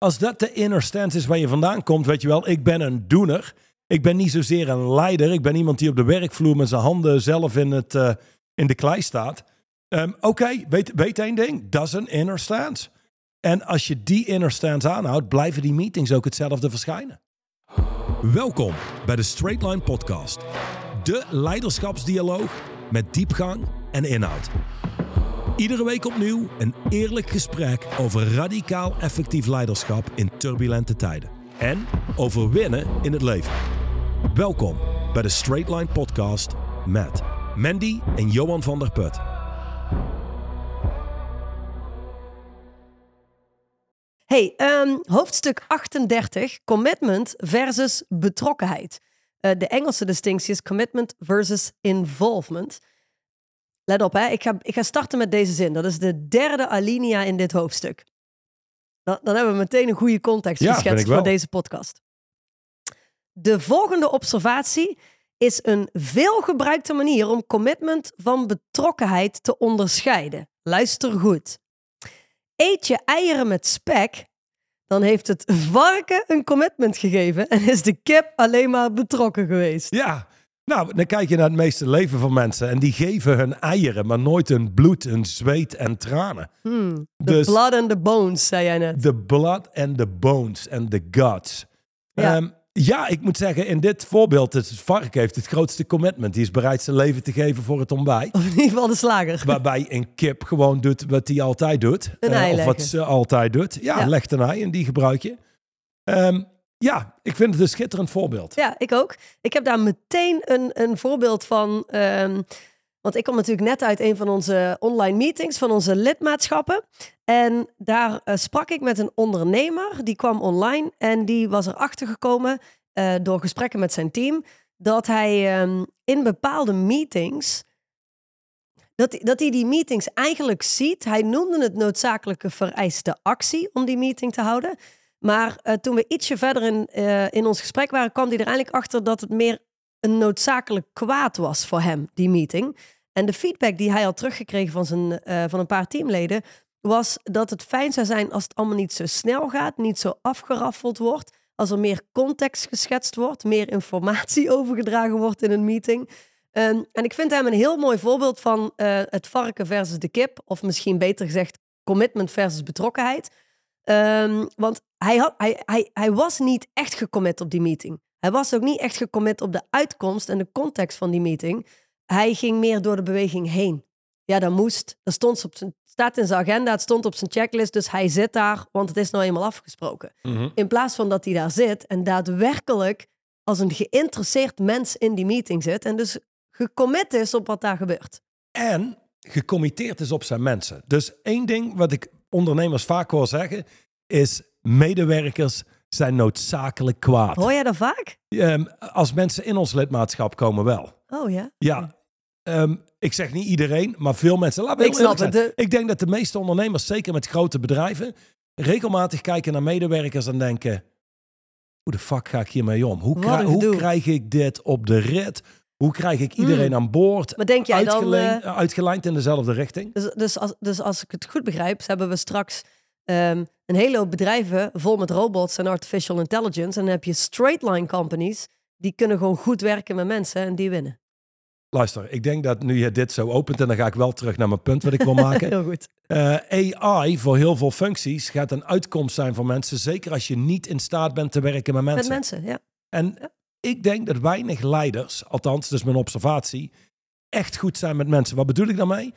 als dat de inner stance is waar je vandaan komt, weet je wel, ik ben een doener. Ik ben niet zozeer een leider. Ik ben iemand die op de werkvloer met zijn handen zelf in, het, eh, in de klei staat. Ehm, Oké, weet, weet één ding. Dat is een inner stance. En als je die inner stance aanhoudt, blijven die meetings ook hetzelfde verschijnen. Welkom bij de Straight Line Podcast. De leiderschapsdialoog met diepgang en inhoud. Iedere week opnieuw een eerlijk gesprek over radicaal effectief leiderschap in turbulente tijden. En over winnen in het leven. Welkom bij de Straight Line Podcast met Mandy en Johan van der Put. Hey, ehm, hoofdstuk 38, commitment versus betrokkenheid. Eh, de Engelse distinctie is commitment versus involvement. Let op, hè. Ik, ga, ik ga starten met deze zin. Dat is de derde alinea in dit hoofdstuk. Dan, dan hebben we meteen een goede context Ja, geschetst voor deze podcast. De volgende observatie is een veelgebruikte manier om commitment van betrokkenheid te onderscheiden. Luister goed. Eet je eieren met spek, dan heeft het varken een commitment gegeven en is de kip alleen maar betrokken geweest. Ja, nou, dan kijk je naar het meeste leven van mensen. En die geven hun eieren, maar nooit hun bloed, hun zweet en tranen. Hmm, the Dus- blood and the bones, zei jij net. The blood and the bones and the guts. Ja. Ja. ja, ik moet zeggen, in dit voorbeeld, het varken heeft het grootste commitment. Die is bereid zijn leven te geven voor het ontbijt. Of in ieder geval de slager. Waarbij een kip gewoon doet wat hij altijd doet. Een Eh, ei of wat ze altijd doet. Ja, Ja. legt een ei en die gebruik je. Ehm, ja, ik vind het een schitterend voorbeeld. Ja, ik ook. Ik heb daar meteen een, een voorbeeld van. ehm, want ik kom natuurlijk net uit een van onze online meetings, van onze lidmaatschappen. En daar eh, sprak ik met een ondernemer, die kwam online en die was erachter gekomen eh, door gesprekken met zijn team, dat hij ehm, in bepaalde meetings, dat, dat hij die meetings eigenlijk ziet. Hij noemde het noodzakelijke vereiste actie om die meeting te houden. Maar eh, toen we ietsje verder in, eh, in ons gesprek waren, kwam hij er eigenlijk achter dat het meer een noodzakelijk kwaad was voor hem, die meeting. En de feedback die hij had teruggekregen van, zijn, eh, van een paar teamleden, was dat het fijn zou zijn als het allemaal niet zo snel gaat, niet zo afgeraffeld wordt, als er meer context geschetst wordt, meer informatie overgedragen wordt in een meeting. Ehm, en ik vind hem een heel mooi voorbeeld van het varken versus de kip, of misschien beter gezegd commitment versus betrokkenheid. Ehm, want hij, had, hij, hij, hij was niet echt gecommit op die meeting. Hij was ook niet echt gecommit op de uitkomst en de context van die meeting. Hij ging meer door de beweging heen. Ja, dat moest. Dat stond op zijn, staat in zijn agenda, het stond op zijn checklist. Dus hij zit daar, want het is nou eenmaal afgesproken. In plaats van dat hij daar zit en daadwerkelijk als een geïnteresseerd mens in die meeting zit. En dus gecommit is op wat daar gebeurt. En gecommitteerd is op zijn mensen. Dus één ding wat ik ondernemers vaak hoor zeggen, is medewerkers zijn noodzakelijk kwaad. Hoor jij dat vaak? Ehm, als mensen in ons lidmaatschap komen wel. Oh ja. Ja, ehm, ik zeg niet iedereen, maar veel mensen. We Ik snap het, Ik denk dat de meeste ondernemers, zeker met grote bedrijven, regelmatig kijken naar medewerkers en denken: hoe de fuck ga ik hiermee om? Hoe, Wat krij- een hoe krijg ik dit op de rit? Hoe krijg ik iedereen Hmm. aan boord? Maar denk jij dan... Eh, uitgelijnd in dezelfde richting? Dus, dus, als, dus als ik het goed begrijp, hebben we straks ehm, een hele hoop bedrijven vol met robots en artificial intelligence. En dan heb je straight line companies, die kunnen gewoon goed werken met mensen en die winnen. Luister, ik denk dat nu je dit zo opent, en dan ga ik wel terug naar mijn punt wat ik wil maken. Heel goed. Eh, AI voor heel veel functies gaat een uitkomst zijn voor mensen, zeker als je niet in staat bent te werken met mensen. Met mensen, ja. En ik denk dat weinig leiders, althans, dat is mijn observatie, echt goed zijn met mensen. Wat bedoel ik daarmee?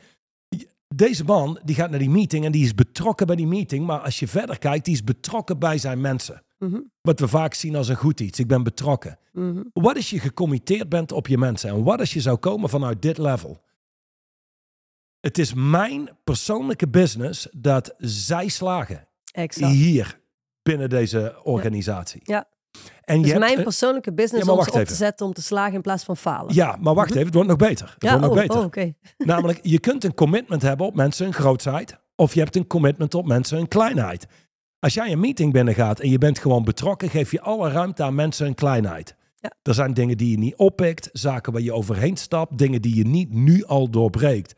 Deze man die gaat naar die meeting en die is betrokken bij die meeting, maar als je verder kijkt, die is betrokken bij zijn mensen. Mhm, Wat we vaak zien als een goed iets. Ik ben betrokken. mhm. Wat als je gecommitteerd bent op je mensen? En wat als je zou komen vanuit dit level? Het is mijn persoonlijke business dat zij slagen Exact. hier binnen deze organisatie. Ja. En Dus je hebt- mijn persoonlijke business Ja, om op even. te zetten om te slagen in plaats van falen. Ja, maar wacht even, het wordt nog beter. Het Ja, wordt nog oh, beter. oh, oké. Namelijk, je kunt een commitment hebben op mensen hun grootheid. Of je hebt een commitment op mensen hun kleinheid. Als jij een meeting binnengaat en je bent gewoon betrokken, geef je alle ruimte aan mensen hun kleinheid. Ja. Er zijn dingen die je niet oppikt, zaken waar je overheen stapt, dingen die je niet nu al doorbreekt,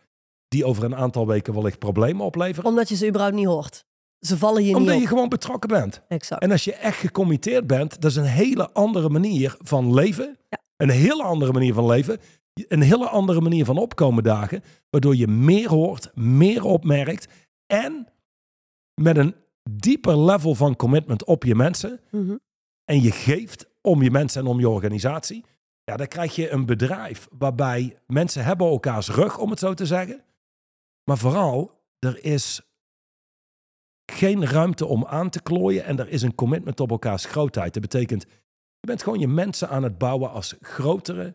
die over een aantal weken wellicht problemen opleveren. Omdat je ze überhaupt niet hoort. Ze vallen je Omdat niet je op. gewoon betrokken bent. Exact. En als je echt gecommitteerd bent, dat is een hele andere manier van leven. Ja. Een hele andere manier van leven. Een hele andere manier van opkomen dagen. Waardoor je meer hoort, meer opmerkt. En met een dieper level van commitment op je mensen. Mhm. En je geeft om je mensen en om je organisatie. Ja, dan krijg je een bedrijf waarbij mensen hebben elkaars rug, om het zo te zeggen. Maar vooral, er is geen ruimte om aan te klooien en er is een commitment op elkaars grootheid. Dat betekent, je bent gewoon je mensen aan het bouwen als grotere,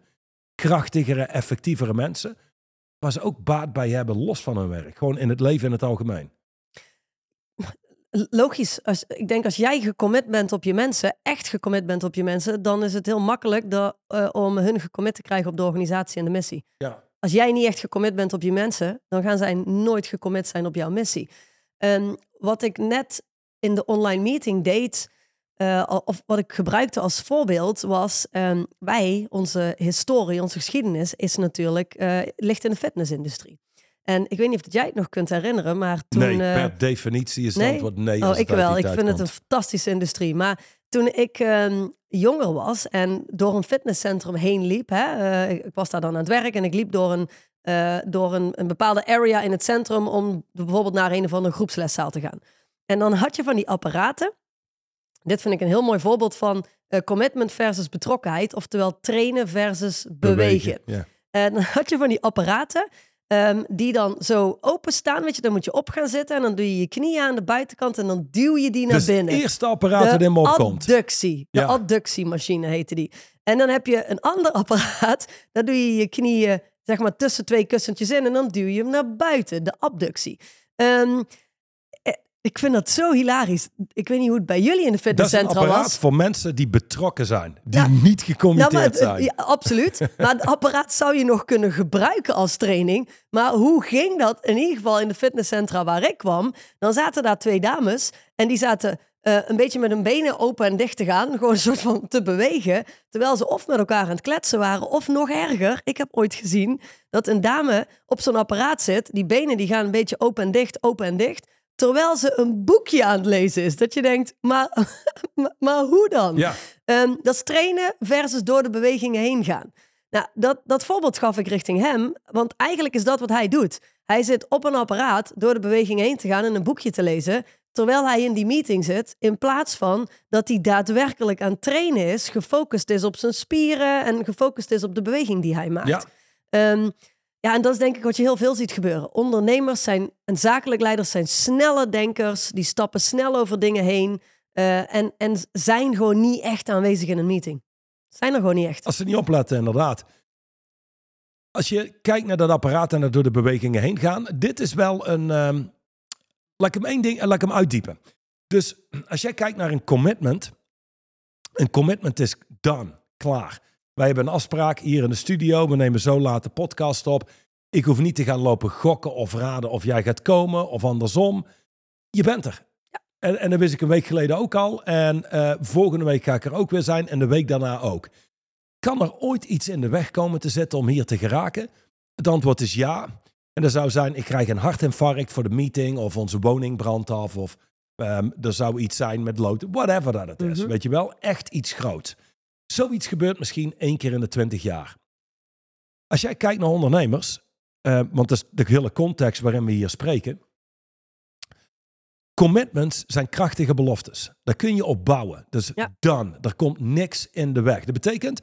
krachtigere, effectievere mensen. Waar ze ook baat bij hebben, los van hun werk. Gewoon in het leven in het algemeen. Logisch. Als, ik denk als jij gecommit bent op je mensen, echt gecommit bent op je mensen, dan is het heel makkelijk eh, om hun gecommit te krijgen op de organisatie en de missie. Ja. Als jij niet echt gecommit bent op je mensen, dan gaan zij nooit gecommit zijn op jouw missie. En wat ik net in de online meeting deed, eh, of wat ik gebruikte als voorbeeld, was ehm, wij, onze historie, onze geschiedenis, is natuurlijk, eh, ligt in de fitnessindustrie. En ik weet niet of jij het nog kunt herinneren, maar toen... nee, eh, per definitie is het nee? antwoord nee. Oh, ik wel. Ik vind het een fantastische industrie. Maar toen ik ehm, jonger was en door een fitnesscentrum heen liep, hè, ik was daar dan aan het werk en ik liep door een, eh, door een, een bepaalde area in het centrum om bijvoorbeeld naar een of andere groepsleszaal te gaan. En dan had je van die apparaten. Dit vind ik een heel mooi voorbeeld van eh, commitment versus betrokkenheid, oftewel trainen versus bewegen. En dan had je van die apparaten ehm, die dan zo openstaan. Weet je, dan moet je op gaan zitten en dan doe je je knieën aan de buitenkant en dan duw je die naar Dus het binnen. eerste apparaat dat in me opkomt. adductie. De Ja. adductiemachine heette die. En dan heb je een ander apparaat. Daar doe je je knieën zeg maar tussen twee kussentjes in en dan duw je hem naar buiten. De abductie. Ehm, eh, ik vind dat zo hilarisch. Ik weet niet hoe het bij jullie in de Dat is een fitnesscentra apparaat was. voor mensen die betrokken zijn. Die Ja. niet gecommitteerd zijn. ja, absoluut. Maar het apparaat zou je nog kunnen gebruiken als training. Maar hoe ging dat in ieder geval in de fitnesscentra waar ik kwam? Dan zaten daar twee dames en die zaten eh, een beetje met hun benen open en dicht te gaan. Gewoon een soort van te bewegen. Terwijl ze of met elkaar aan het kletsen waren of nog erger. Ik heb ooit gezien dat een dame op zo'n apparaat zit. Die benen die gaan een beetje open en dicht, open en dicht. Terwijl ze een boekje aan het lezen is. Dat je denkt, maar, maar, hoe dan? Ja. Ehm, dat is trainen versus door de bewegingen heen gaan. Nou, dat, dat voorbeeld gaf ik richting hem, want eigenlijk is dat wat hij doet. Hij zit op een apparaat door de beweging heen te gaan en een boekje te lezen, terwijl hij in die meeting zit, in plaats van dat hij daadwerkelijk aan het trainen is, gefocust is op zijn spieren en gefocust is op de beweging die hij maakt. Ja. Ehm, ja, en dat is denk ik wat je heel veel ziet gebeuren. Ondernemers zijn en zakelijk leiders zijn snelle denkers, die stappen snel over dingen heen eh, en, en zijn gewoon niet echt aanwezig in een meeting. Zijn er gewoon niet echt. Als ze niet opletten, inderdaad. Als je kijkt naar dat apparaat en er door de bewegingen heen gaan. Dit is wel een... ehm laat ik hem één ding, laat ik hem uitdiepen. Dus als jij kijkt naar een commitment. Een commitment is done, klaar. Wij hebben een afspraak hier in de studio. We nemen zo laat de podcast op. Ik hoef niet te gaan lopen gokken of raden of jij gaat komen of andersom. Je bent er. En, en dat wist ik een week geleden ook al. En eh, volgende week ga ik er ook weer zijn en de week daarna ook. Kan er ooit iets in de weg komen te zitten om hier te geraken? Het antwoord is ja. En dat zou zijn, ik krijg een hartinfarct voor de meeting of onze woning brandt af of ehm, er zou iets zijn met lood, whatever dat het is. Mhm. Weet je wel, echt iets groots. Zoiets gebeurt misschien één keer in de twintig jaar. Als jij kijkt naar ondernemers, eh, want dat is de hele context waarin we hier spreken. Commitments zijn krachtige beloftes. Daar kun je op bouwen. Dus Ja. done. Er komt niks in de weg. Dat betekent,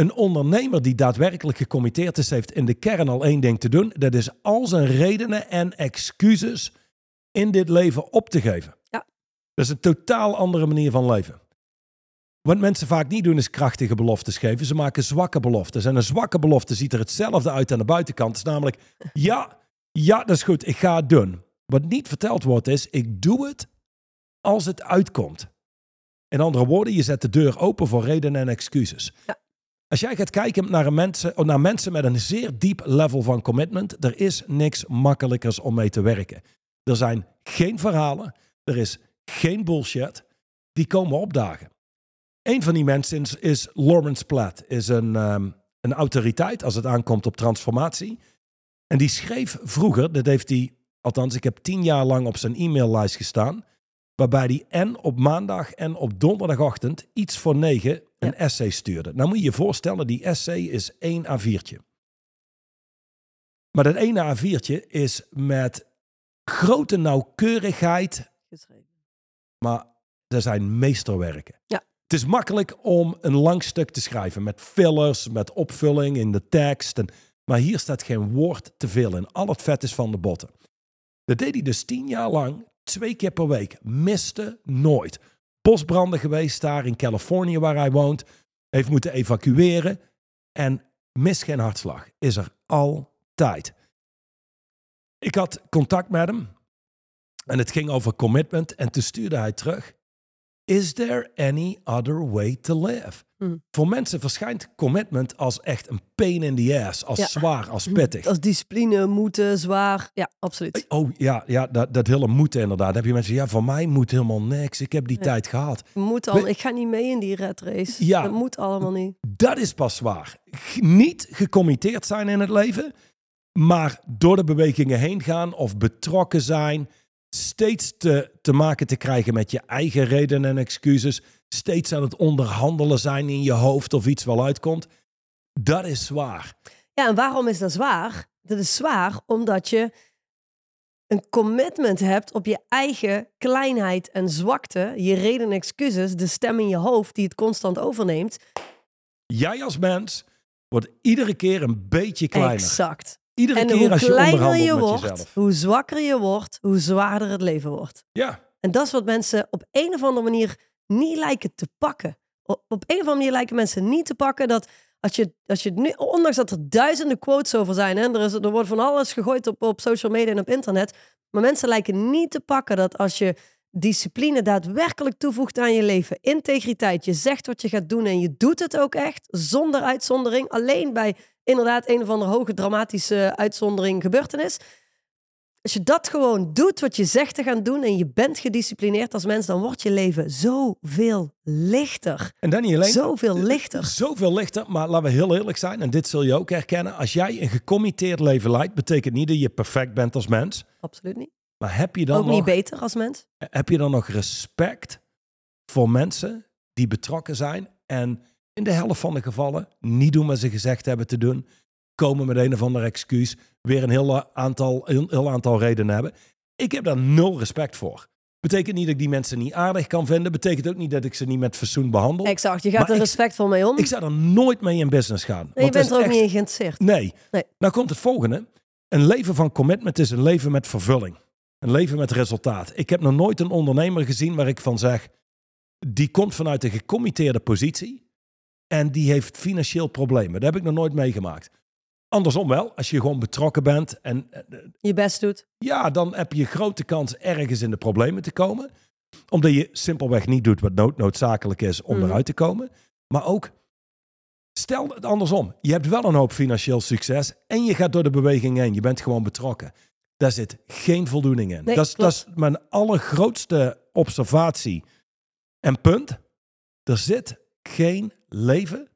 een ondernemer die daadwerkelijk gecommitteerd is, heeft in de kern al één ding te doen. Dat is al zijn redenen en excuses in dit leven op te geven. Ja. Dat is een totaal andere manier van leven. Wat mensen vaak niet doen is krachtige beloftes geven. Ze maken zwakke beloftes. En een zwakke belofte ziet er hetzelfde uit aan de buitenkant. Het is namelijk, ja, ja, dat is goed, ik ga het doen. Wat niet verteld wordt is, ik doe het als het uitkomt. In andere woorden, je zet de deur open voor redenen en excuses. Ja. Als jij gaat kijken naar, mensen, oh, naar mensen met een zeer diep level van commitment, er is niks makkelijkers om mee te werken. Er zijn geen verhalen, er is geen bullshit, die komen opdagen. Een van die mensen is, is Lawrence Platt, is een, ehm, een autoriteit als het aankomt op transformatie. En die schreef vroeger, dat heeft hij althans ik heb tien jaar lang op zijn e-maillijst gestaan, waarbij hij en op maandag en op donderdagochtend iets voor negen een essay stuurde. Nou moet je je voorstellen, die essay is één A4'tje. Maar dat ene A4'tje is met grote nauwkeurigheid, Geschreven. maar er zijn meesterwerken. Ja. Het is makkelijk om een lang stuk te schrijven met fillers, met opvulling in de tekst. En, maar hier staat geen woord te veel in. Al het vet is van de botten. Dat deed hij dus tien jaar lang, twee keer per week. Miste nooit. Bosbranden geweest daar in Californië waar hij woont. Heeft moeten evacueren. En mis geen hartslag. Is er altijd. Ik had contact met hem. En het ging over commitment. En toen stuurde hij terug. Is there any other way to live? Hmm. Voor mensen verschijnt commitment als echt een pain in the ass. Als Ja. zwaar, als pittig. Als discipline, moeten, zwaar. Ja, absoluut. Oh ja, ja dat, dat hele moeten inderdaad. Dan heb je mensen, ja, voor mij moet helemaal niks. Ik heb die tijd gehad. Moet al, ik ga niet mee in die red race. Ja. Dat moet allemaal niet. Dat is pas zwaar. Niet gecommitteerd zijn in het leven, maar door de bewegingen heen gaan of betrokken zijn. Steeds te, te maken te krijgen met je eigen redenen en excuses. Steeds aan het onderhandelen zijn in je hoofd of iets wel uitkomt. Dat is zwaar. Ja, en waarom is dat zwaar? Dat is zwaar omdat je een commitment hebt op je eigen kleinheid en zwakte, je reden en excuses, de stem in je hoofd die het constant overneemt. Jij als mens wordt iedere keer een beetje kleiner. Exact. Iedere En keer hoe als je kleiner je wordt, jezelf. hoe zwakker je wordt, hoe zwaarder het leven wordt. Ja, En dat is wat mensen op een of andere manier niet lijken te pakken. Op een of andere manier lijken mensen niet te pakken dat als je, als je nu, ondanks dat er duizenden quotes over zijn, hè, er, is, er wordt van alles gegooid op, op social media en op internet, maar mensen lijken niet te pakken dat als je discipline daadwerkelijk toevoegt aan je leven, integriteit, je zegt wat je gaat doen en je doet het ook echt, zonder uitzondering, alleen bij inderdaad een of andere hoge dramatische uitzondering gebeurtenis. Als je dat gewoon doet wat je zegt te gaan doen en je bent gedisciplineerd als mens, dan wordt je leven zoveel lichter. en dan niet alleen. Zoveel lichter. Zoveel lichter, maar laten we heel eerlijk zijn, en dit zul je ook herkennen. Als jij een gecommitteerd leven leidt, betekent niet dat je perfect bent als mens. Absoluut niet. Maar heb je dan, Ook niet nog, beter als mens. heb je dan nog respect voor mensen die betrokken zijn en in de helft van de gevallen niet doen wat ze gezegd hebben te doen, komen met een of ander excuus, weer een heel aantal, een heel aantal redenen hebben. Ik heb daar nul respect voor. Betekent niet dat ik die mensen niet aardig kan vinden. Betekent ook niet dat ik ze niet met fatsoen behandel. Exact. Je gaat Maar er respectvol mee om. Ik zou er nooit mee in business gaan. je Want bent er ook echt- niet in geïnteresseerd. Nee. Nee. Nou komt het volgende. Een leven van commitment is een leven met vervulling. Een leven met resultaat. Ik heb nog nooit een ondernemer gezien waar ik van zeg... die komt vanuit een gecommitteerde positie... en die heeft financieel problemen. Dat heb ik nog nooit meegemaakt. Andersom wel, als je gewoon betrokken bent... en eh, Je best doet. ja, dan heb je grote kans ergens in de problemen te komen. Omdat je simpelweg niet doet wat nood, noodzakelijk is om Mhm. eruit te komen. Maar ook, stel het andersom. Je hebt wel een hoop financieel succes en je gaat door de beweging heen. Je bent gewoon betrokken. Daar zit geen voldoening in. Nee, dat, is, dat is mijn allergrootste observatie. En punt, er zit geen leven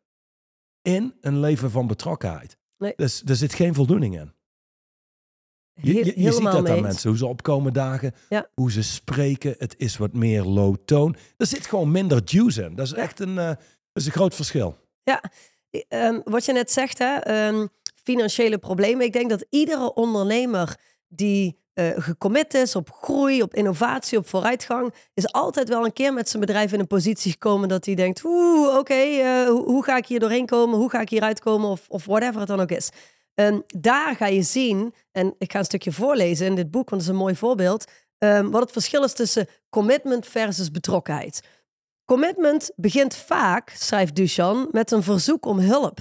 in een leven van betrokkenheid. Nee. Dus er zit geen voldoening in. Je, He- je, je ziet dat aan mensen, hoe ze opkomen dagen, Ja. hoe ze spreken. Het is wat meer low tone. Er zit gewoon minder juice in. Dat is echt een, eh, dat is een groot verschil. Ehm, wat je net zegt, hè, ehm, financiële problemen. Ik denk dat iedere ondernemer die eh gecommit is op groei, op innovatie, op vooruitgang, is altijd wel een keer met zijn bedrijf in een positie gekomen dat hij denkt, oeh, oké, eh, hoe, ga ik hier doorheen komen? Hoe ga ik hier uitkomen? Of, of whatever het dan ook is. En daar ga je zien, en ik ga een stukje voorlezen in dit boek, want het is een mooi voorbeeld, ehm, wat het verschil is tussen commitment versus betrokkenheid. Commitment begint vaak, schrijft Duchan, met een verzoek om hulp.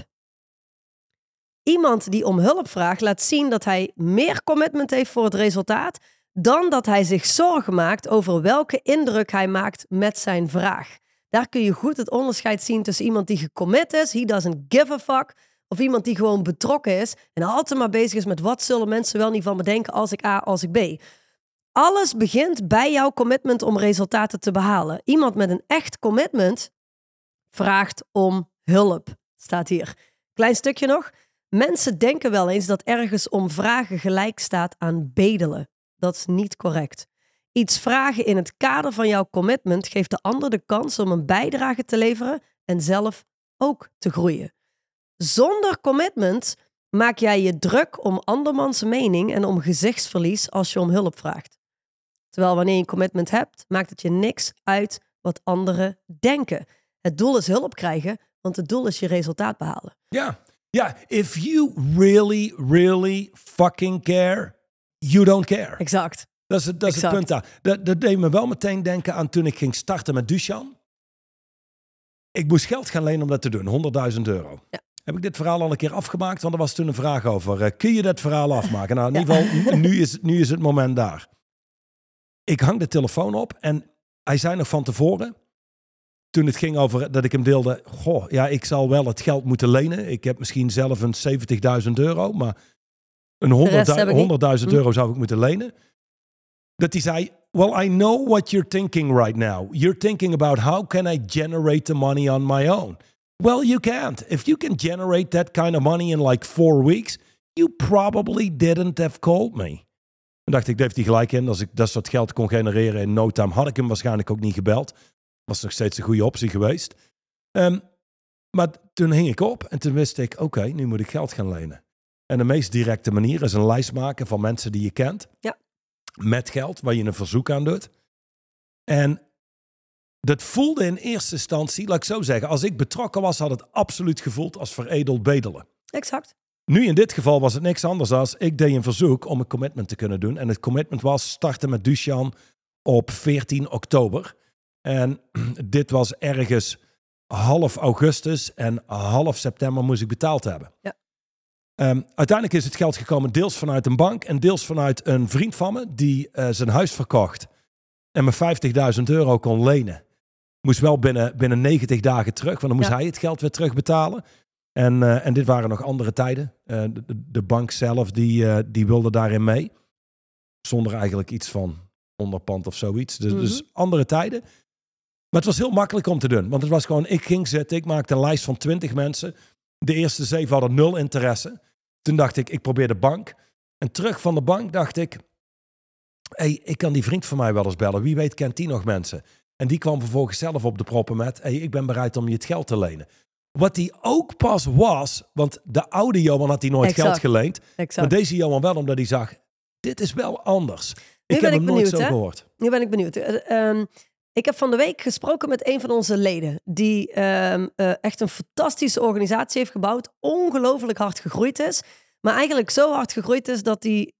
Iemand die om hulp vraagt laat zien dat hij meer commitment heeft voor het resultaat dan dat hij zich zorgen maakt over welke indruk hij maakt met zijn vraag. Daar kun je goed het onderscheid zien tussen iemand die gecommit is, he doesn't give a fuck, of iemand die gewoon betrokken is en altijd maar bezig is met wat zullen mensen wel niet van me denken als ik A, als ik B. Alles begint bij jouw commitment om resultaten te behalen. Iemand met een echt commitment vraagt om hulp, staat hier. Klein stukje nog. Mensen denken wel eens dat ergens om vragen gelijk staat aan bedelen. Dat is niet correct. Iets vragen in het kader van jouw commitment geeft de ander de kans om een bijdrage te leveren en zelf ook te groeien. Zonder commitment maak jij je druk om andermans mening en om gezichtsverlies als je om hulp vraagt. Terwijl wanneer je een commitment hebt, maakt het je niks uit wat anderen denken. Het doel is hulp krijgen, want het doel is je resultaat behalen. Ja, ja. If you really, really fucking care, you don't care. Exact. Dat is, het, dat is het punt daar. Dat, dat deed me wel meteen denken aan toen ik ging starten met Dushan. Ik moest geld gaan lenen om dat te doen, 100.000 euro. Ja. Heb ik dit verhaal al een keer afgemaakt? Want er was toen een vraag over. eh, kun je dat verhaal afmaken? Nou, in ieder geval, nu is, nu is het moment daar. Ik hang de telefoon op en hij zei nog van tevoren, toen het ging over dat ik hem deelde, goh, ja, ik zal wel het geld moeten lenen. Ik heb misschien zelf een 70.000 euro, maar een rest heb ik niet. 100.000 Hm. euro zou ik moeten lenen. Dat hij zei, well, I know what you're thinking right now. You're thinking about how can I generate the money on my own? Well, you can't. If you can generate that kind of money in like four weeks, you probably didn't have called me. Toen dacht ik, daar heeft hij gelijk in. Als ik dat soort geld kon genereren in no time, had ik hem waarschijnlijk ook niet gebeld. Was nog steeds een goede optie geweest. Ehm, maar toen hing ik op en toen wist ik, oké, nu moet ik geld gaan lenen. En de meest directe manier is een lijst maken van mensen die je kent. Ja. Met geld, waar je een verzoek aan doet. En dat voelde in eerste instantie, laat ik zo zeggen, als ik betrokken was, had het absoluut gevoeld als veredeld bedelen. Exact. Nu in dit geval was het niks anders dan ik deed een verzoek om een commitment te kunnen doen. En het commitment was starten met Dushan op 14 oktober. En dit was ergens half augustus en half september moest ik betaald hebben. Ja. Ehm, uiteindelijk is het geld gekomen deels vanuit een bank en deels vanuit een vriend van me die eh, zijn huis verkocht en me 50.000 euro kon lenen. Moest wel binnen, binnen 90 dagen terug, want dan moest Ja. hij het geld weer terugbetalen. En, eh, en dit waren nog andere tijden. Eh, de, bank zelf die, die wilde daarin mee. Zonder eigenlijk iets van onderpand of zoiets. Dus, dus Mhm. andere tijden. Maar het was heel makkelijk om te doen. Want het was gewoon, ik ging zitten, ik maakte een lijst van 20 mensen. De eerste zeven hadden nul interesse. Toen dacht ik, ik probeer de bank. En terug van de bank dacht ik, hey, ik kan die vriend van mij wel eens bellen. Wie weet kent die nog mensen? En die kwam vervolgens zelf op de proppen met, hey, ik ben bereid om je het geld te lenen. Wat die ook pas was, want de oude Johan had die nooit Exact. geld geleend. exact. Maar deze Johan wel, omdat hij zag, dit is wel anders. Nu ik ben heb ik hem nooit benieuwd, zo hè? gehoord. Nu ben ik benieuwd. Eh, ehm, ik heb van de week gesproken met een van onze leden. Die ehm, eh, echt een fantastische organisatie heeft gebouwd. Ongelooflijk hard gegroeid is. Maar eigenlijk zo hard gegroeid is dat hij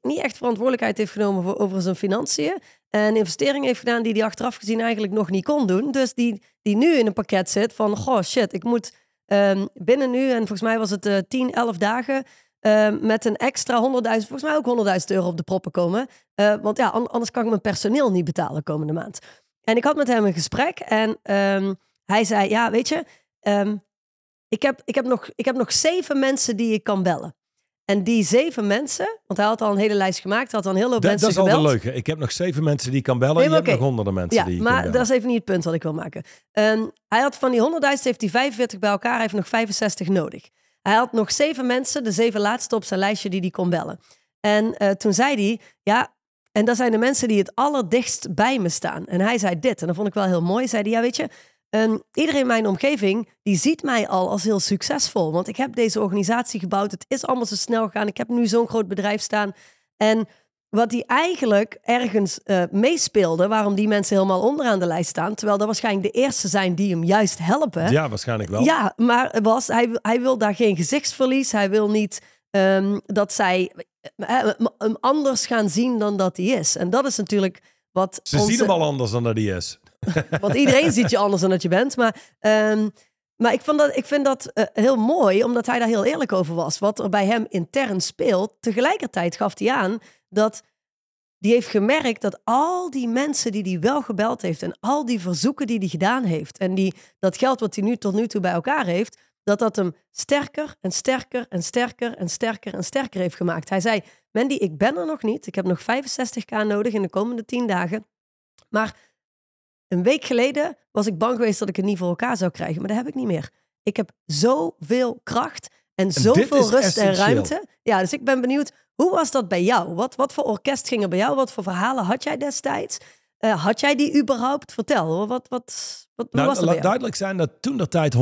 niet echt verantwoordelijkheid heeft genomen voor, over zijn financiën. En investeringen heeft gedaan die hij achteraf gezien eigenlijk nog niet kon doen. Dus die, die nu in een pakket zit van, goh shit, ik moet ehm, binnen nu, en volgens mij was het eh 10, 11 dagen, ehm, met een extra 100.000, volgens mij ook 100.000 euro op de proppen komen. Eh, want ja, an- anders kan ik mijn personeel niet betalen komende maand. En ik had met hem een gesprek en ehm, hij zei, ja, weet je, ehm, ik, heb, ik, heb nog, ik heb nog zeven mensen die ik kan bellen. En die zeven mensen, want hij had al een hele lijst gemaakt, had al een hele hoop Dat, mensen dat is al de gebeld. leuke. Ik heb nog zeven mensen die ik kan bellen. Nee, je maar hebt nog honderden mensen Ja, die je maar kan dat bellen. is even niet het punt wat ik wil maken. Hij had van die 100.000 heeft hij 45 bij elkaar, hij heeft nog 65 nodig. Hij had nog zeven mensen, de zeven laatste op zijn lijstje die hij kon bellen. En eh, toen zei hij, ja, en dat zijn de mensen die het allerdichtst bij me staan. En hij zei dit, en dat vond ik wel heel mooi. Zei hij, ja, weet je, ehm, iedereen in mijn omgeving, die ziet mij al als heel succesvol. Want ik heb deze organisatie gebouwd, het is allemaal zo snel gegaan. Ik heb nu zo'n groot bedrijf staan. En wat hij eigenlijk ergens eh, meespeelde, waarom die mensen helemaal onderaan de lijst staan, terwijl dat waarschijnlijk de eerste zijn die hem juist helpen. Ja, waarschijnlijk wel. Ja, maar was, hij, wil- hij wil daar geen gezichtsverlies. Hij wil niet ehm, dat zij eh, hem- hem anders gaan zien dan dat hij is. En dat is natuurlijk wat. Ze onze- zien hem al anders dan dat hij is. Want iedereen ziet je anders dan dat je bent. Maar, ehm, maar ik, vond dat, ik vind dat eh, heel mooi, omdat hij daar heel eerlijk over was. Wat er bij hem intern speelt. Tegelijkertijd gaf hij aan dat die heeft gemerkt dat al die mensen die hij wel gebeld heeft en al die verzoeken die hij gedaan heeft en die, dat geld wat hij nu tot nu toe bij elkaar heeft, dat dat hem sterker en sterker en sterker en sterker en sterker heeft gemaakt. Hij zei, Mandy, ik ben er nog niet. Ik heb nog 65k nodig in de komende 10 dagen. Maar een week geleden was ik bang geweest dat ik het niet voor elkaar zou krijgen, maar dat heb ik niet meer. Ik heb zoveel kracht En zoveel rust essentieel. en ruimte. Ja, dus ik ben benieuwd, hoe was dat bij jou? Wat, wat voor orkest ging er bij jou? Wat voor verhalen had jij destijds? Eh, had jij die überhaupt? Vertel, wat, wat, wat, wat Nou, was laat duidelijk zijn dat toen de tijd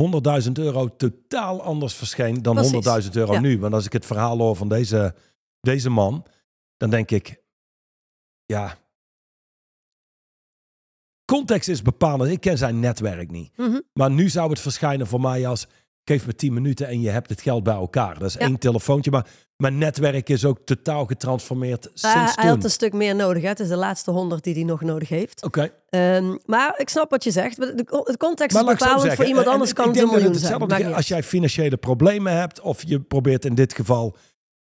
100.000 euro totaal anders verscheen dan Precies. 100.000 euro Ja. nu. Want als ik het verhaal hoor van deze, deze man, dan denk ik, ja, context is bepalend. Ik ken zijn netwerk niet. Mhm. Maar nu zou het verschijnen voor mij als, geef me 10 minuten en je hebt het geld bij elkaar. Dat is Ja. één telefoontje, maar mijn netwerk is ook totaal getransformeerd Maar sinds hij toen. had een stuk meer nodig. Hè? Het is de laatste honderd die hij nog nodig heeft. Oké, Ehm, maar ik snap wat je zegt. De, context maar is bepalend zeggen, voor iemand anders kan het een miljoen zijn. Maakt als jij financiële problemen hebt of je probeert in dit geval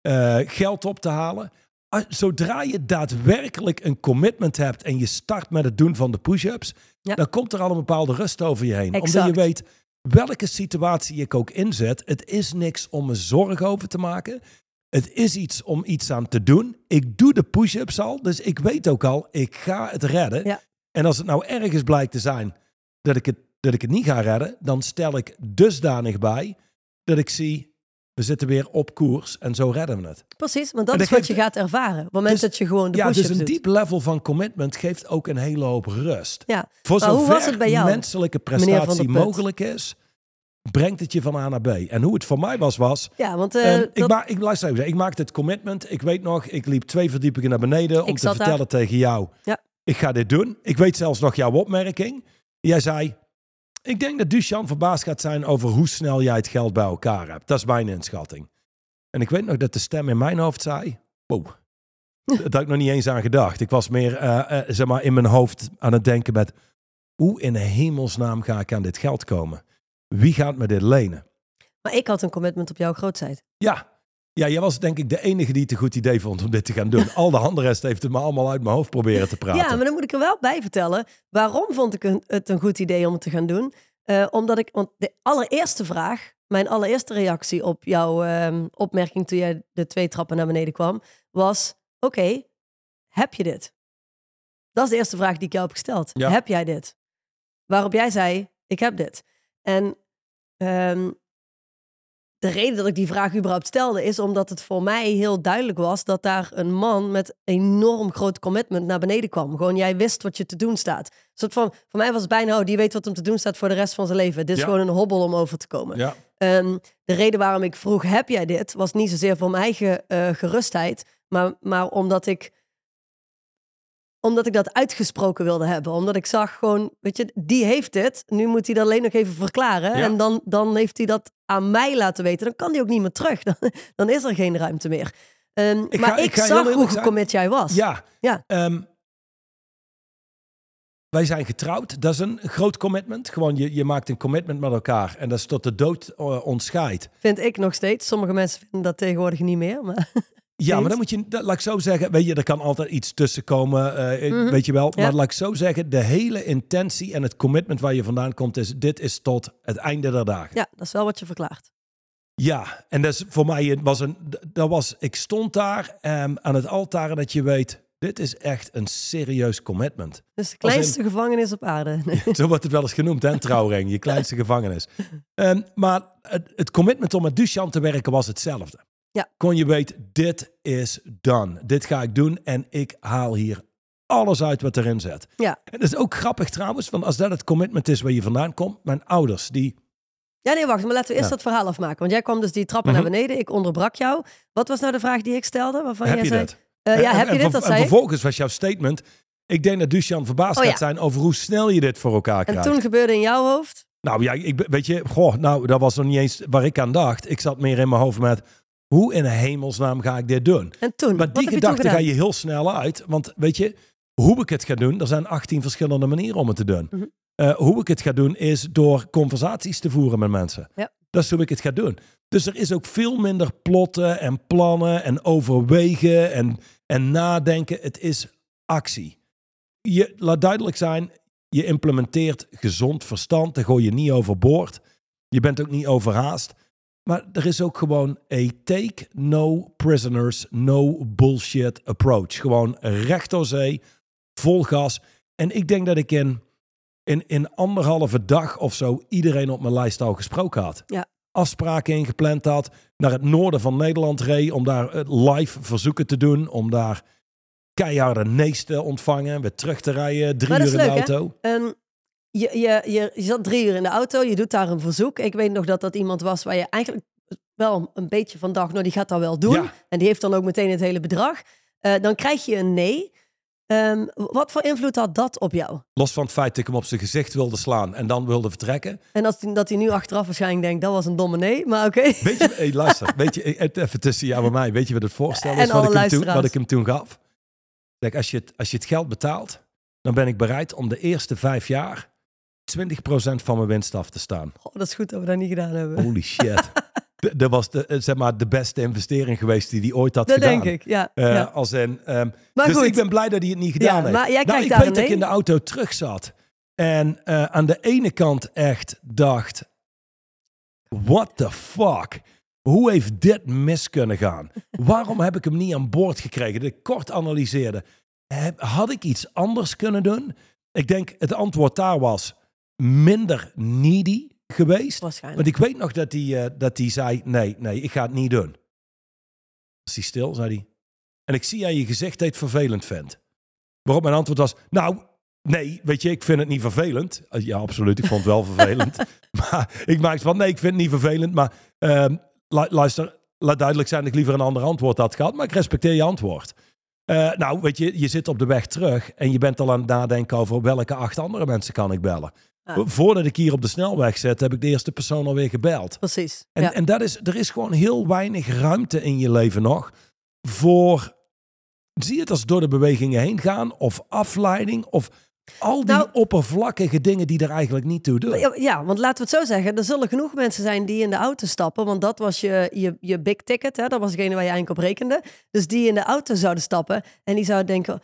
eh, geld op te halen. Ah, Zodra je daadwerkelijk een commitment hebt en je start met het doen van de push-ups, Ja. dan komt er al een bepaalde rust over je heen. Exact. Omdat je weet welke situatie ik ook inzet. Het is niks om me zorgen over te maken. Het is iets om iets aan te doen. Ik doe de push-ups al, dus ik weet ook al, ik ga het redden. Ja. En als het nou ergens blijkt te zijn dat ik het, dat ik het niet ga redden, dan stel ik dusdanig bij dat ik zie, we zitten weer op koers en zo redden we het. Precies, want dat is wat je gaat ervaren. Op het moment Dus- dat je gewoon de ja, dus een doet. diep level van commitment geeft ook een hele hoop rust. Ja. Voor Maar hoe zover was het bij jou, menselijke prestatie mogelijk is, brengt het je van A naar B. En hoe het voor mij was, was... Ja, want ehm, ik, dat- ma ik, luister even, ik maakte het commitment. Ik weet nog, ik liep twee verdiepingen naar beneden om te daar. vertellen tegen jou... Ja. Ik ga dit doen. Ik weet zelfs nog jouw opmerking. Jij zei... Ik denk dat Duchan verbaasd gaat zijn over hoe snel jij het geld bij elkaar hebt. Dat is mijn inschatting. En ik weet nog dat de stem in mijn hoofd zei... Wow. Daar had ik nog niet eens aan gedacht. Ik was meer eh, eh, zeg maar in mijn hoofd aan het denken met... Hoe in de hemelsnaam ga ik aan dit geld komen? Wie gaat me dit lenen? maar ik had een commitment op jouw grootheid. Ja. Ja, jij was denk ik de enige die het een goed idee vond om dit te gaan doen. Al de andere rest heeft het me allemaal uit mijn hoofd proberen te praten. Ja, maar dan moet ik er wel bij vertellen. Waarom vond ik het een goed idee om het te gaan doen? Eh, omdat ik, want de allereerste vraag, mijn allereerste reactie op jouw ehm, opmerking toen jij de twee trappen naar beneden kwam, was: Oké, heb je dit? Dat is de eerste vraag die ik jou heb gesteld. Ja. Heb jij dit? Waarop jij zei: Ik heb dit. En ehm, de reden dat ik die vraag überhaupt stelde, is omdat het voor mij heel duidelijk was dat daar een man met enorm groot commitment naar beneden kwam. Gewoon, jij wist wat je te doen staat. Een soort van, voor mij was het bijna, oh, die weet wat hem te doen staat voor de rest van zijn leven. Dit is Ja. gewoon een hobbel om over te komen. Ja. Ehm, de reden waarom ik vroeg, heb jij dit? Was niet zozeer voor mijn eigen eh, gerustheid, maar, maar omdat ik omdat ik dat uitgesproken wilde hebben. Omdat ik zag gewoon, weet je, die heeft het. Nu moet hij dat alleen nog even verklaren. Ja. En dan, dan heeft hij dat aan mij laten weten. Dan kan hij ook niet meer terug. Dan, dan is er geen ruimte meer. Ehm, Ik maar ga- ik, zag hoe gecommit jij was. Ja. Ja. Ehm, wij zijn getrouwd. Dat is een groot commitment. Gewoon, je, je maakt een commitment met elkaar. En dat is tot de dood eh, ontscheidt. Vind ik nog steeds. Sommige mensen vinden dat tegenwoordig niet meer. Maar Ja, maar dan moet je, dat, laat ik zo zeggen, weet je, er kan altijd iets tussen komen, eh, ik- Mhm. weet je wel. Ja. Maar laat ik zo zeggen, de hele intentie en het commitment waar je vandaan komt, is dit is tot het einde der dagen. ja, dat is wel wat je verklaart. Ja, en dat is voor mij was een, dat was, ik stond daar ehm, aan het altaar en dat je weet, dit is echt een serieus commitment. Dus de in- kleinste gevangenis op aarde. Zo wordt het wel eens genoemd, hè, trouwring, je kleinste gevangenis. Ehm, maar het, het commitment om met Duchan te werken was hetzelfde. Ja. Kon je weet, dit is done. Dit ga ik doen en ik haal hier alles uit wat erin zit. Ja. En dat is ook grappig trouwens, want als dat het commitment is waar je vandaan komt, mijn ouders, die Ja, nee, wacht. Maar laten we eerst Ja. dat verhaal afmaken. Want jij kwam dus die trappen Mhm. naar beneden. Ik onderbrak jou. Wat was nou de vraag die ik stelde? Waarvan heb jij je zei... dat? Eh, ja, En- heb je en dit? Dat en zei vervolgens was jouw statement, ik denk dat Duchan verbaasd Oh, ja. gaat zijn over hoe snel je dit voor elkaar En krijgt. toen gebeurde in jouw hoofd... Nou ja, ik, weet je, goh, nou, dat was nog niet eens waar ik aan dacht. Ik zat meer in mijn hoofd met, hoe in hemelsnaam ga ik dit doen? En toen? Maar die gedachte ga je heel snel uit. Want weet je, hoe ik het ga doen, er zijn 18 verschillende manieren om het te doen. Mhm. Eh, hoe ik het ga doen is door conversaties te voeren met mensen. Ja. Dat is hoe ik het ga doen. Dus er is ook veel minder plotten en plannen en overwegen en, en nadenken. Het is actie. Je laat duidelijk zijn, je implementeert gezond verstand. Daar gooi je niet overboord. Je bent ook niet overhaast. Maar er is ook gewoon a take no prisoners, no bullshit approach. Gewoon recht door zee, vol gas. En ik denk dat ik in, in, in anderhalve dag of zo iedereen op mijn lijst al gesproken had. Ja. afspraken ingepland had. Naar het noorden van Nederland reed om daar eh, live verzoeken te doen. Om daar keiharde nees te ontvangen. Weer terug te rijden. Drie uur in de leuk, auto. Ehm, je, je, je, je zat drie uur in de auto, je doet daar een verzoek. Ik weet nog dat dat iemand was waar je eigenlijk wel een beetje van dacht, nou die gaat dat wel doen. Ja. En die heeft dan ook meteen het hele bedrag. Eh, dan krijg je een nee. Ehm, wat voor invloed had dat op jou? Los van het feit dat ik hem op zijn gezicht wilde slaan en dan wilde vertrekken. En dat, dat hij nu achteraf waarschijnlijk denkt, dat was een domme nee, maar oké. Weet je, hey, luister, weet je, eh, even tussen jou en mij, weet je wat het voorstel is wat ik, hem toen, wat ik hem toen gaf? Kijk, als je, het, als je het geld betaalt, dan ben ik bereid om de eerste vijf jaar 20% van mijn winst af te staan. Goh, dat is goed dat we dat niet gedaan hebben. Holy shit. Dat was de, eh, zeg maar, de beste investering geweest die hij ooit had dat gedaan. denk ik, ja. Eh, ja. Als in, ehm, dus goed. ik ben blij dat hij het niet gedaan Ja, heeft. maar jij nou, ik daar weet dat ik in de auto terug zat. En eh, aan de ene kant echt dacht... What the fuck? Hoe heeft dit mis kunnen gaan? Waarom heb ik hem niet aan boord gekregen? Dat ik kort analyseerde. Had ik iets anders kunnen doen? Ik denk het antwoord daar was minder needy geweest. Waarschijnlijk. Want ik weet nog dat hij, eh, dat zei: Nee, nee, ik ga het niet doen. Was hij stil, zei hij. En ik zie aan je je het vervelend vindt. Waarop mijn antwoord was: Nou, nee, weet je, ik vind het niet vervelend. Eh, Ja, absoluut, ik vond het wel vervelend. maar ik maakte van: Nee, ik vind het niet vervelend. Maar ehm, lu- luister, laat duidelijk zijn dat ik liever een ander antwoord had gehad. Maar ik respecteer je antwoord. Eh, nou, weet je, je zit op de weg terug en je bent al aan het nadenken over welke acht andere mensen kan ik bellen. Ja. Voordat ik hier op de snelweg zit, heb ik de eerste persoon alweer gebeld. Precies. En, ja. en dat is, er is gewoon heel weinig ruimte in je leven nog voor, zie je het als door de bewegingen heen gaan of afleiding of al die Nou- oppervlakkige dingen die er eigenlijk niet toe doen. Ja, ja, want laten we het zo zeggen. Er zullen genoeg mensen zijn die in de auto stappen. Want dat was je, je, je big ticket. Hè? Dat was degene waar je eigenlijk op rekende. Dus die in de auto zouden stappen. En die zouden denken...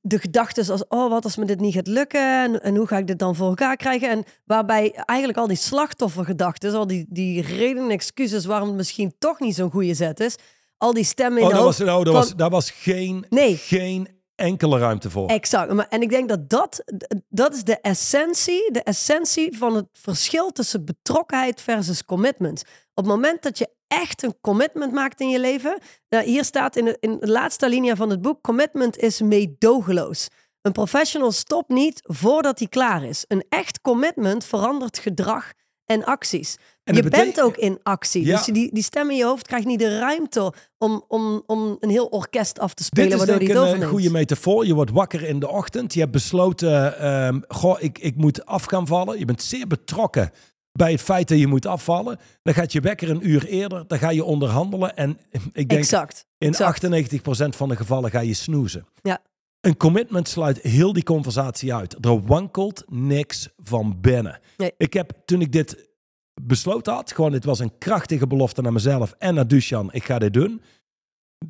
De gedachten als, oh, wat als me dit niet gaat lukken? En, en hoe ga ik dit dan voor elkaar krijgen? En waarbij eigenlijk al die slachtoffergedachten... al die, die redenen en excuses waarom het misschien toch niet zo'n goede zet is... al die stemmen in oh, de was, oh, daar, was, daar was geen, Nee. geen enkele ruimte voor. Exact. Maar, en ik denk dat dat, dat is de essentie, de essentie van het verschil tussen betrokkenheid versus commitment. Op het moment dat je echt een commitment maakt in je leven, nou, hier staat in de, in de laatste linia van het boek, commitment is meedogenloos. Een professional stopt niet voordat hij klaar is. Een echt commitment verandert gedrag en acties. En je bent ook in actie. Ja. Dus die, die stem in je hoofd krijgt niet de ruimte om, om, om een heel orkest af te spelen, Dit is waardoor denk ik een, een overneemt. goede metafoor. Je wordt wakker in de ochtend. Je hebt besloten, ehm, goh, ik, ik moet af gaan vallen. Je bent zeer betrokken bij het feit dat je moet afvallen. Dan gaat je wekker een uur eerder. Dan ga je onderhandelen. En ik denk, Exact. in exact. 98% van de gevallen ga je snoezen. Ja. Een commitment sluit heel die conversatie uit. Er wankelt niks van binnen. Nee. Ik heb, toen ik dit besloten had, gewoon het was een krachtige belofte naar mezelf en naar Dushan, ik ga dit doen.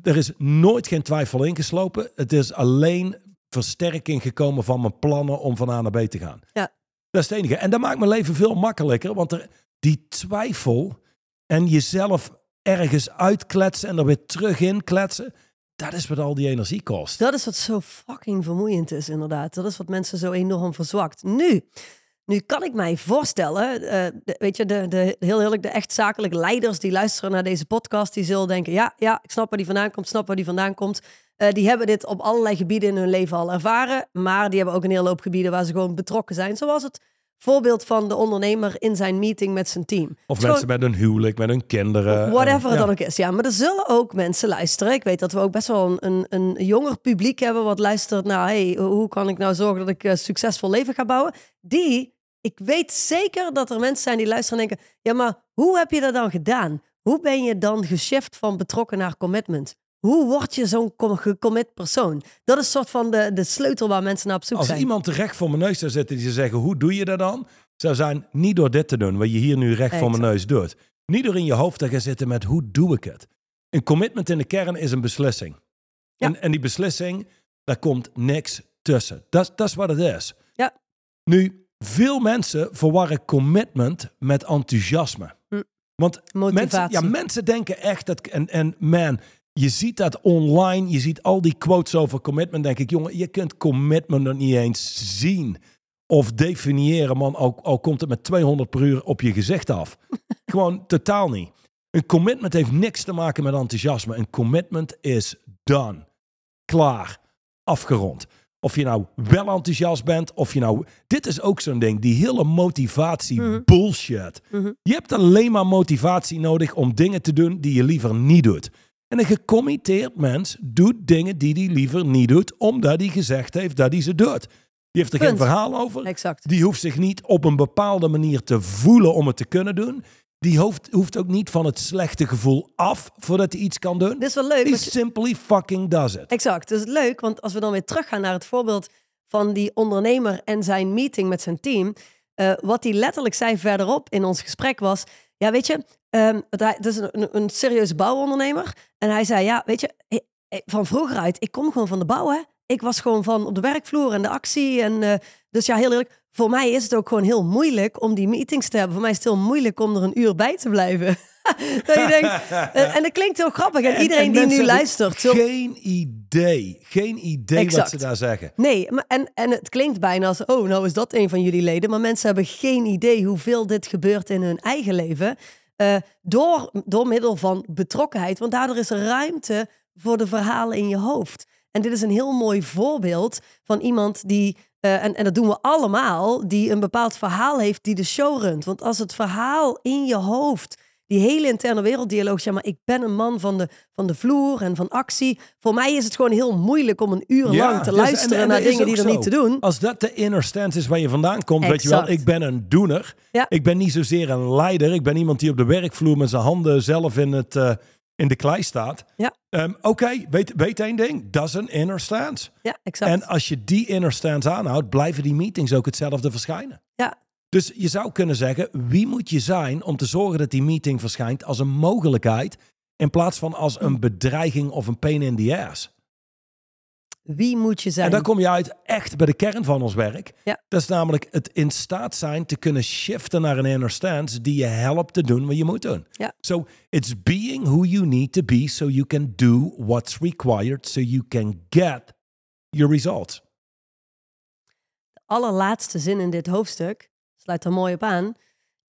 Er is nooit geen twijfel ingeslopen. Het is alleen versterking gekomen van mijn plannen om van A naar B te gaan. Ja. Dat is het enige. En dat maakt mijn leven veel makkelijker, want er, die twijfel en jezelf ergens uitkletsen en er weer terug in kletsen, dat is wat al die energie kost. Dat is wat zo fucking vermoeiend is, inderdaad. Dat is wat mensen zo enorm verzwakt. Nu, nu kan ik mij voorstellen, eh, weet je, de, de, heel eerlijk, de echt zakelijke leiders die luisteren naar deze podcast, die zullen denken, ja, ja, ik snap waar die vandaan komt, snap waar die vandaan komt. Eh, die hebben dit op allerlei gebieden in hun leven al ervaren, maar die hebben ook een hele hoop gebieden waar ze gewoon betrokken zijn. Zoals het voorbeeld van de ondernemer in zijn meeting met zijn team. Of mensen met hun huwelijk, met hun kinderen. Whatever eh, het ja. dan ook is. Ja, maar er zullen ook mensen luisteren. Ik weet dat we ook best wel een, een, een jonger publiek hebben wat luistert naar... Hey, hoe kan ik nou zorgen dat ik een succesvol leven ga bouwen? Die, ik weet zeker dat er mensen zijn die luisteren en denken... Ja, maar hoe heb je dat dan gedaan? Hoe ben je dan geshift van betrokken naar commitment? Hoe word je zo'n com- gecommit persoon? Dat is soort van de, de sleutel waar mensen naar op zoek Als zijn. iemand recht voor mijn neus zou zitten die zou zeggen, hoe doe je dat dan? Zou zijn, niet door dit te doen, wat je hier nu recht voor mijn neus doet. Niet door in je hoofd te gaan zitten met, hoe doe ik het? Een commitment in de kern is een beslissing. Ja. En, en die beslissing, daar komt niks tussen. Dat, dat is wat het is. Ja. Nu, veel mensen verwarren commitment met enthousiasme. Hm. Want mensen, ja, mensen denken echt dat... En, en man, je ziet dat online. Je ziet al die quotes over commitment. denk ik, jongen, je kunt commitment nog niet eens zien. Of definiëren, man. Al, al komt het met 200 per uur op je gezicht af. Gewoon totaal niet. Een commitment heeft niks te maken met enthousiasme. Een commitment is done. Klaar. Afgerond. Of je nou wel enthousiast bent, of je nou... Dit is ook zo'n ding, die hele motivatie Mhm. bullshit. Mhm. Je hebt alleen maar motivatie nodig om dingen te doen die je liever niet doet. En een gecommitteerd mens doet dingen die hij liever niet doet, omdat hij gezegd heeft dat hij ze doet. Die heeft er geen verhaal over. Exact. Die hoeft zich niet op een bepaalde manier te voelen om het te kunnen doen. Die hoeft, hoeft ook niet van het slechte gevoel af voordat hij iets kan doen. Dit is wel leuk. Die je- simply fucking does it. Exact. Dus leuk, want als we dan weer teruggaan naar het voorbeeld van die ondernemer en zijn meeting met zijn team. eh, wat hij letterlijk zei verderop in ons gesprek was: Ja, weet je, het, hij- het is een, een, een serieuze bouwondernemer. En hij zei: Ja, weet je, eh, eh, van vroeger uit, ik kom gewoon van de bouw, hè. Ik was gewoon van op de werkvloer en de actie. En, eh, dus ja, heel eerlijk, voor mij is het ook gewoon heel moeilijk om die meetings te hebben. Voor mij is het heel moeilijk om er een uur bij te blijven. dat je denkt, en, en dat klinkt heel grappig. En, En- iedereen en die nu luistert, zult- Geen idee. Geen idee wat ze daar zeggen. Nee, maar en, en het klinkt bijna als, oh, nou is dat een van jullie leden. Maar mensen hebben geen idee hoeveel dit gebeurt in hun eigen leven. Eh, door, door middel van betrokkenheid. Want daardoor is er ruimte voor de verhalen in je hoofd. En dit is een heel mooi voorbeeld van iemand die, eh, en, en dat doen we allemaal, die een bepaald verhaal heeft die de show runt. Want als het verhaal in je hoofd, die hele interne werelddialoog, zeg maar, ik ben een man van de, van de vloer en van actie. Voor mij is het gewoon heel moeilijk om een uur Ja, lang te dus- luisteren en- en naar dingen die er zo. niet te doen. Als dat de inner stance is waar je vandaan komt, weet je wel, ik ben een doener. Ja. Ik ben niet zozeer een leider. Ik ben iemand die op de werkvloer met zijn handen zelf in, het, eh, in de klei staat. Ja. Ehm, Oké, weet, weet één ding. Dat is een inner stance. Ja, exact. En als je die inner stance aanhoudt, blijven die meetings ook hetzelfde verschijnen. ja, Dus je zou kunnen zeggen, wie moet je zijn om te zorgen dat die meeting verschijnt als een mogelijkheid in plaats van als een bedreiging of een pain in the ass? wie moet je zijn? En dan kom je uit echt bij de kern van ons werk. Ja. Dat is namelijk het in staat zijn te kunnen shiften naar een inner stance die je helpt te doen wat je moet doen. Ja. So it's being who you need to be so you can do what's required so you can get your results. De allerlaatste zin in dit hoofdstuk sluit er mooi op aan.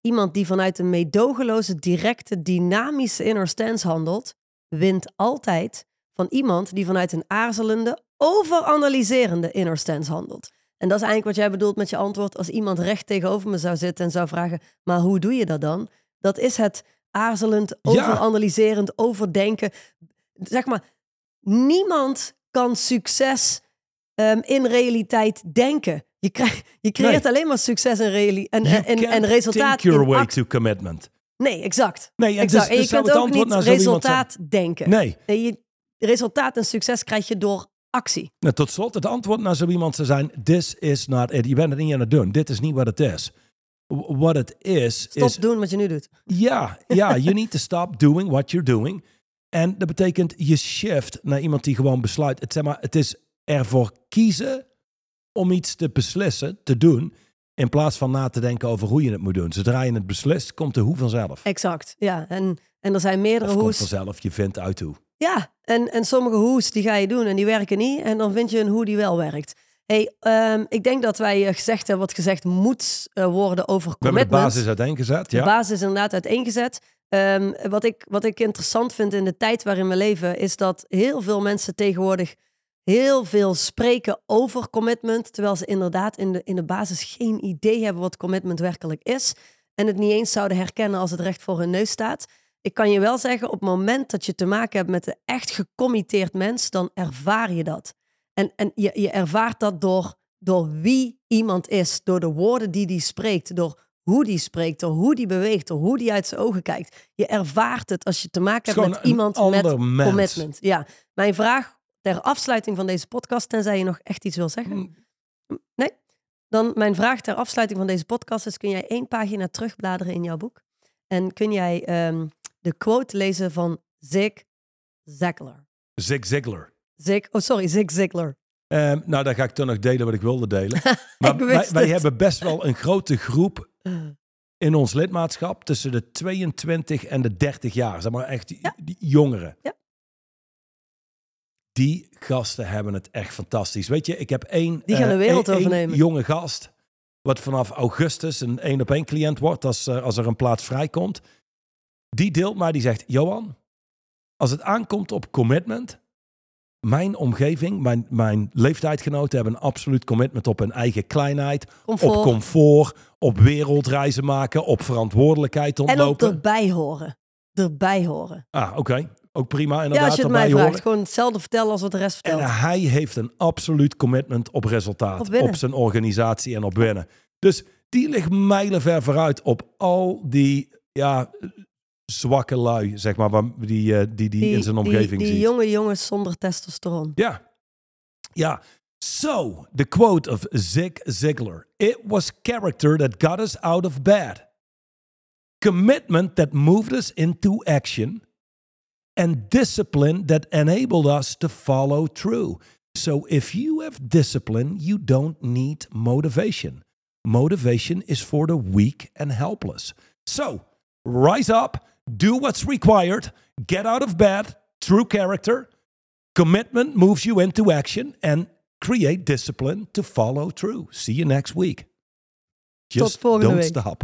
Iemand die vanuit een meedogenloze, directe, dynamische inner stance handelt, wint altijd van iemand die vanuit een aarzelende, overanalyserende inner stance handelt. En dat is eigenlijk wat jij bedoelt met je antwoord. Als iemand recht tegenover me zou zitten en zou vragen, maar hoe doe je dat dan? Dat is het aarzelend, Ja. overanalyserend, overdenken. Zeg maar, niemand kan succes ehm, in realiteit denken. Je, je creëert Nee. alleen maar succes en, reali- en, en, en, resultaat Think your way to commitment. Nee, exact. Nee, en exact. dus, en je dus kunt ook niet resultaat denken. Nee. Nee, je, resultaat en succes krijg je door actie. Nou, tot slot, het antwoord naar zo iemand zou zijn: This is not it. Je bent het niet aan het doen. Dit is niet wat het is. Wat het is, Stop is doen wat je nu doet. Ja, ja, you need to stop doing what you're doing. En dat betekent je shift naar iemand die gewoon besluit. Het, zeg maar, het is ervoor kiezen om iets te beslissen, te doen, in plaats van na te denken over hoe je het moet doen. Zodra je het beslist, komt de hoe vanzelf. Exact. Ja, en, en er zijn meerdere komt hoes. vanzelf, je vindt uit hoe. Ja, en, en sommige hoes die ga je doen en die werken niet. En dan vind je een hoe die wel werkt. Hey, ehm, ik denk dat wij eh, gezegd hebben wat gezegd moet eh, worden over We hebben de commitment. basis uiteengezet, De ja. basis is inderdaad uiteengezet. Ehm, wat, ik, wat ik interessant vind in de tijd waarin we leven, is dat heel veel mensen tegenwoordig heel veel spreken over commitment, terwijl ze inderdaad in de, in de basis geen idee hebben wat commitment werkelijk is en het niet eens zouden herkennen als het recht voor hun neus staat. Ik kan je wel zeggen, op het moment dat je te maken hebt met een echt gecommitteerd mens, dan ervaar je dat. En, en je, je ervaart dat door, door wie iemand is, door de woorden die die spreekt, door hoe die spreekt, door hoe die beweegt, door hoe die uit zijn ogen kijkt. Je ervaart het als je te maken hebt met iemand met mens. commitment. Ja, mijn vraag ter afsluiting van deze podcast, tenzij je nog echt iets wil zeggen. Mm. Nee? Dan mijn vraag ter afsluiting van deze podcast is: kun jij één pagina terugbladeren in jouw boek? En kun jij ehm, de quote lezen van Zig Ziglar? Zig Ziglar. Zig, oh sorry, Zig Ziglar. Ehm, nou, dan ga ik toch nog delen wat ik wilde delen. Maar wij, wij hebben best wel een grote groep in ons lidmaatschap tussen de 22 en de 30 jaar. Zeg maar echt die, Ja. die jongeren. Ja. Die gasten hebben het echt fantastisch. Weet je, ik heb één, Die gaan de eh, wereld één overnemen. jonge gast, wat vanaf augustus een één op één cliënt wordt als, eh, als er een plaats vrijkomt. die deelt mij, die zegt, Johan, als het aankomt op commitment, mijn omgeving, mijn, mijn leeftijdgenoten hebben een absoluut commitment op hun eigen kleinheid, Comfort. op comfort, op wereldreizen maken, op verantwoordelijkheid en op ontlopen. erbij horen. Erbij horen. Ah, oké. Ook prima Ja, inderdaad als je het mij horen. vraagt. Gewoon hetzelfde vertellen als wat de rest En vertelt. hij heeft een absoluut commitment op resultaat. Op Op, zijn organisatie en op winnen. Dus die ligt mijlenver vooruit op al die ja, zwakke lui, zeg maar, waar- die, eh, die, die, in zijn omgeving die, die ziet. jonge jongens zonder testosteron. Ja. Ja. So, the quote of Zig Ziglar. It was character that got us out of bed. Commitment that moved us into action. And discipline that enabled us to follow through. So, if you have discipline, you don't need motivation. Motivation is for the weak and helpless. So, rise up, do what's required, get out of bed, true character, Commitment moves you into action and create discipline to follow through. See you next week. Just don't week. stop.